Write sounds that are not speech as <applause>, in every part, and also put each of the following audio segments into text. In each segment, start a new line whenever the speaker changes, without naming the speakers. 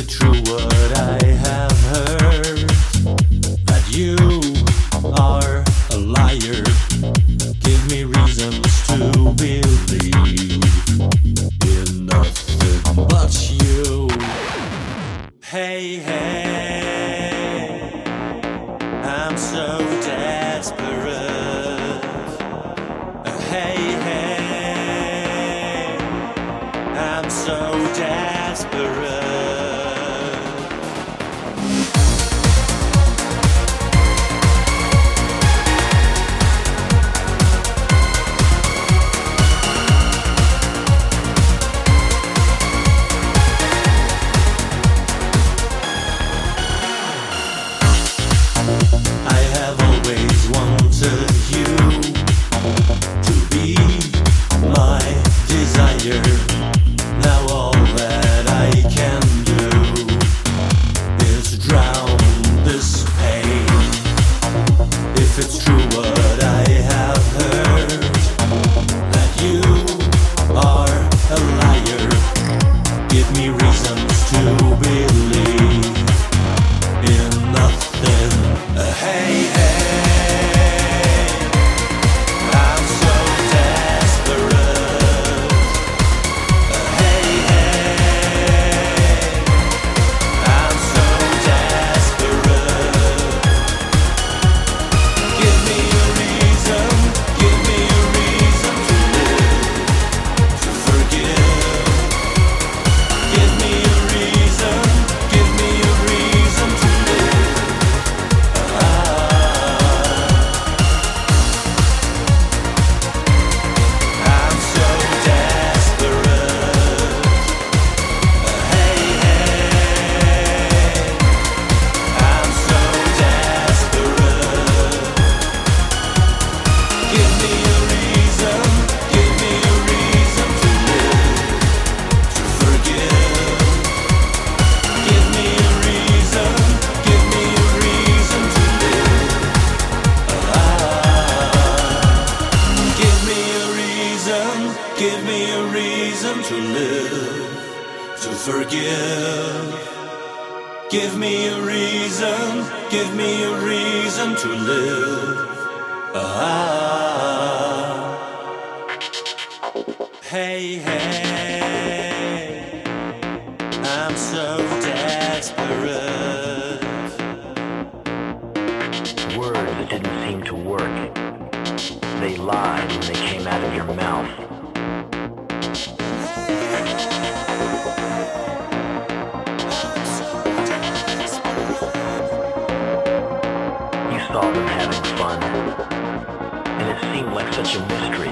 the true word. to live. Ah. Hey, hey, I'm so desperate. Words didn't seem to work. They
lied when they came out of your mouth. such a mystery.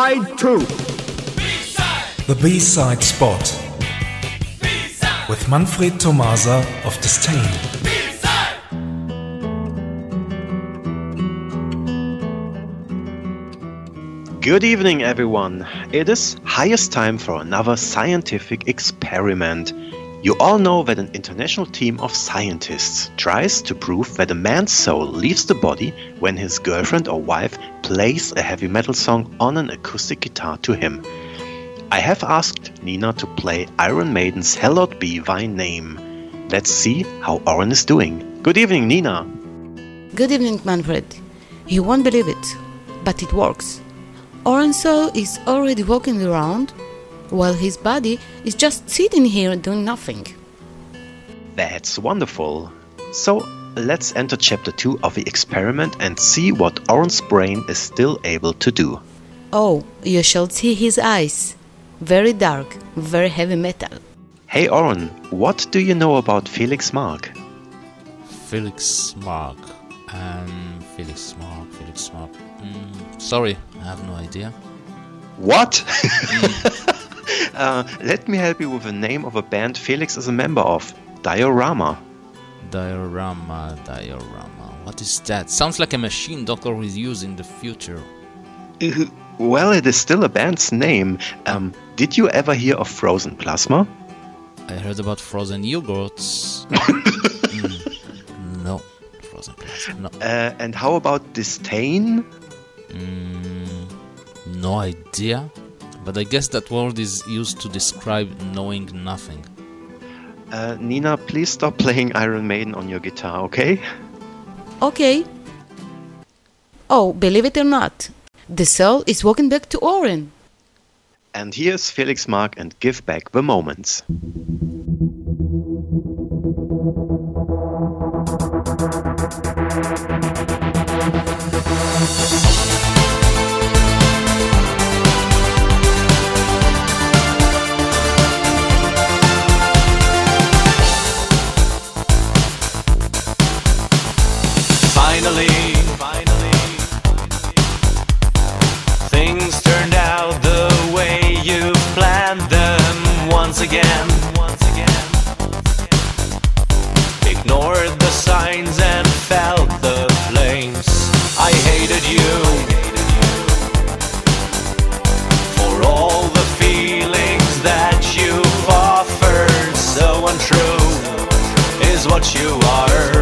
This is side two.
The B-side spot with Manfred Tomasa of Disdain.
Good evening, everyone. It is highest time for another scientific experiment. You all know that an international team of scientists tries to prove that a man's soul leaves the body when his girlfriend or wife plays a heavy metal song on an acoustic guitar to him. I have asked Nina to play Iron Maiden's Hallowed Be Thy Name. Let's see how Oren is doing. Good evening, Nina.
Good evening, Manfred. You won't believe it, but it works. Oren's soul is already walking around, while his body is just sitting here doing nothing.
That's wonderful. So let's enter chapter 2 of the experiment and see what Oren's brain is still able to do.
Oh, you shall see his eyes. Very dark, very heavy metal.
Hey Oren, what do you know about Felix Marc?
Felix Marc. Um, Felix Marc, Felix Marc. Mm, sorry, I have no idea.
What? <laughs> uh, let me help you with the name of a band Felix is a member of Diorama.
Diorama, diorama. What is that? Sounds like a machine Doctor will use in the future.
Uh, Well, it is still a band's name. Um, did you ever hear of Frozen Plasma?
I heard about frozen yogurts. Mm, no, frozen plasma. No,
Uh, and how about Disdain?
mm, no idea. But I guess that word is used to describe knowing nothing.
Uh, Nina, please stop playing Iron Maiden on your guitar, okay?
Okay. Oh, believe it or not, the soul is walking back to Oren.
And here's Felix Marc and Give Back the Moments.
You are.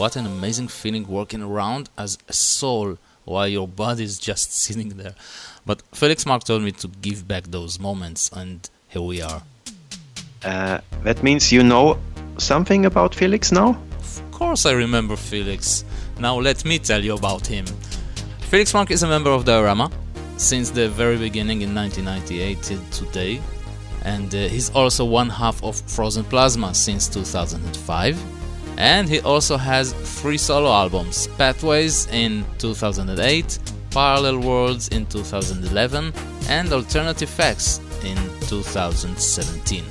What
an amazing feeling working around as a soul while your body is just <laughs> sitting there. But Felix Marc told me to give back those moments, and here we are.
Uh, that means you know something about Felix now?
Of course, I remember Felix. Now let me tell you about him. Felix Marc is a member of Diorama since the very beginning in 1998 till today, and uh, he's also one half of Frozen Plasma since 2005. And he also has three solo albums Pathways in 2008, Parallel Worlds in 2011, and Alternative Facts in 2017.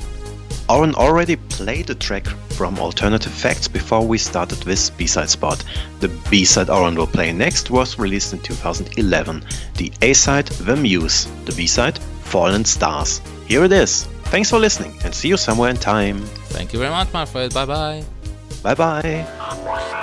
Oren already played a track from Alternative Facts before we started this B-side spot. The B-side Oren will play next was released in 2011. The A-side The Muse. The B-side Fallen Stars. Here it is. Thanks for listening and see you somewhere in time.
Thank you very much, Manfred. Bye bye.
Bye bye.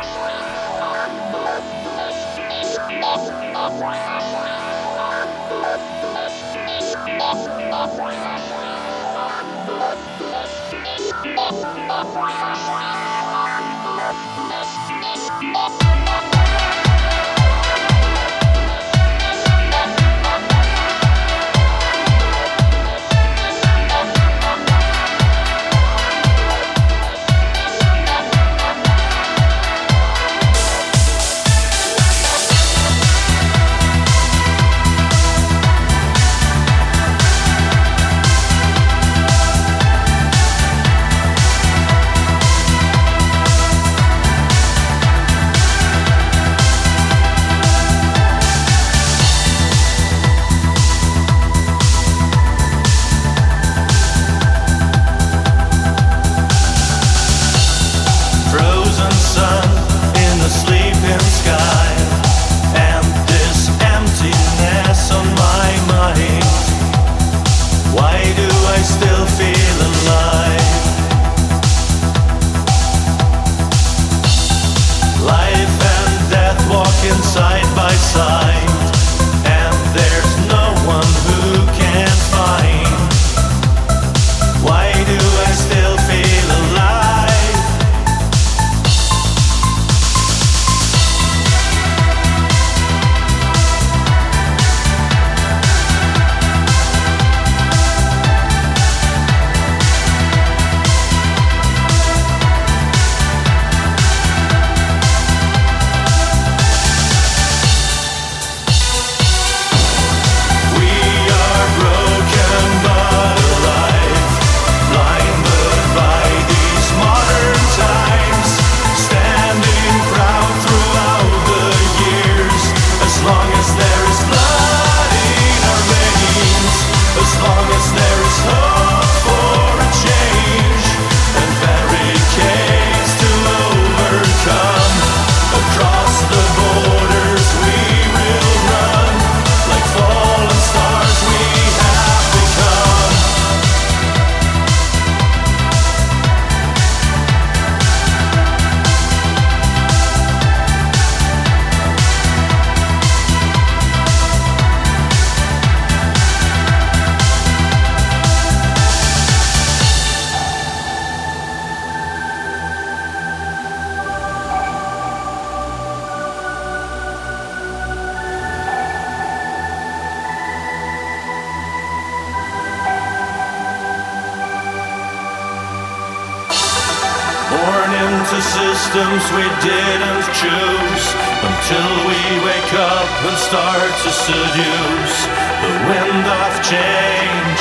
We didn't choose Until we wake up and start to seduce The wind of change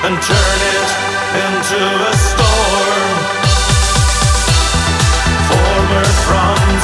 And turn it into a storm. Former fronts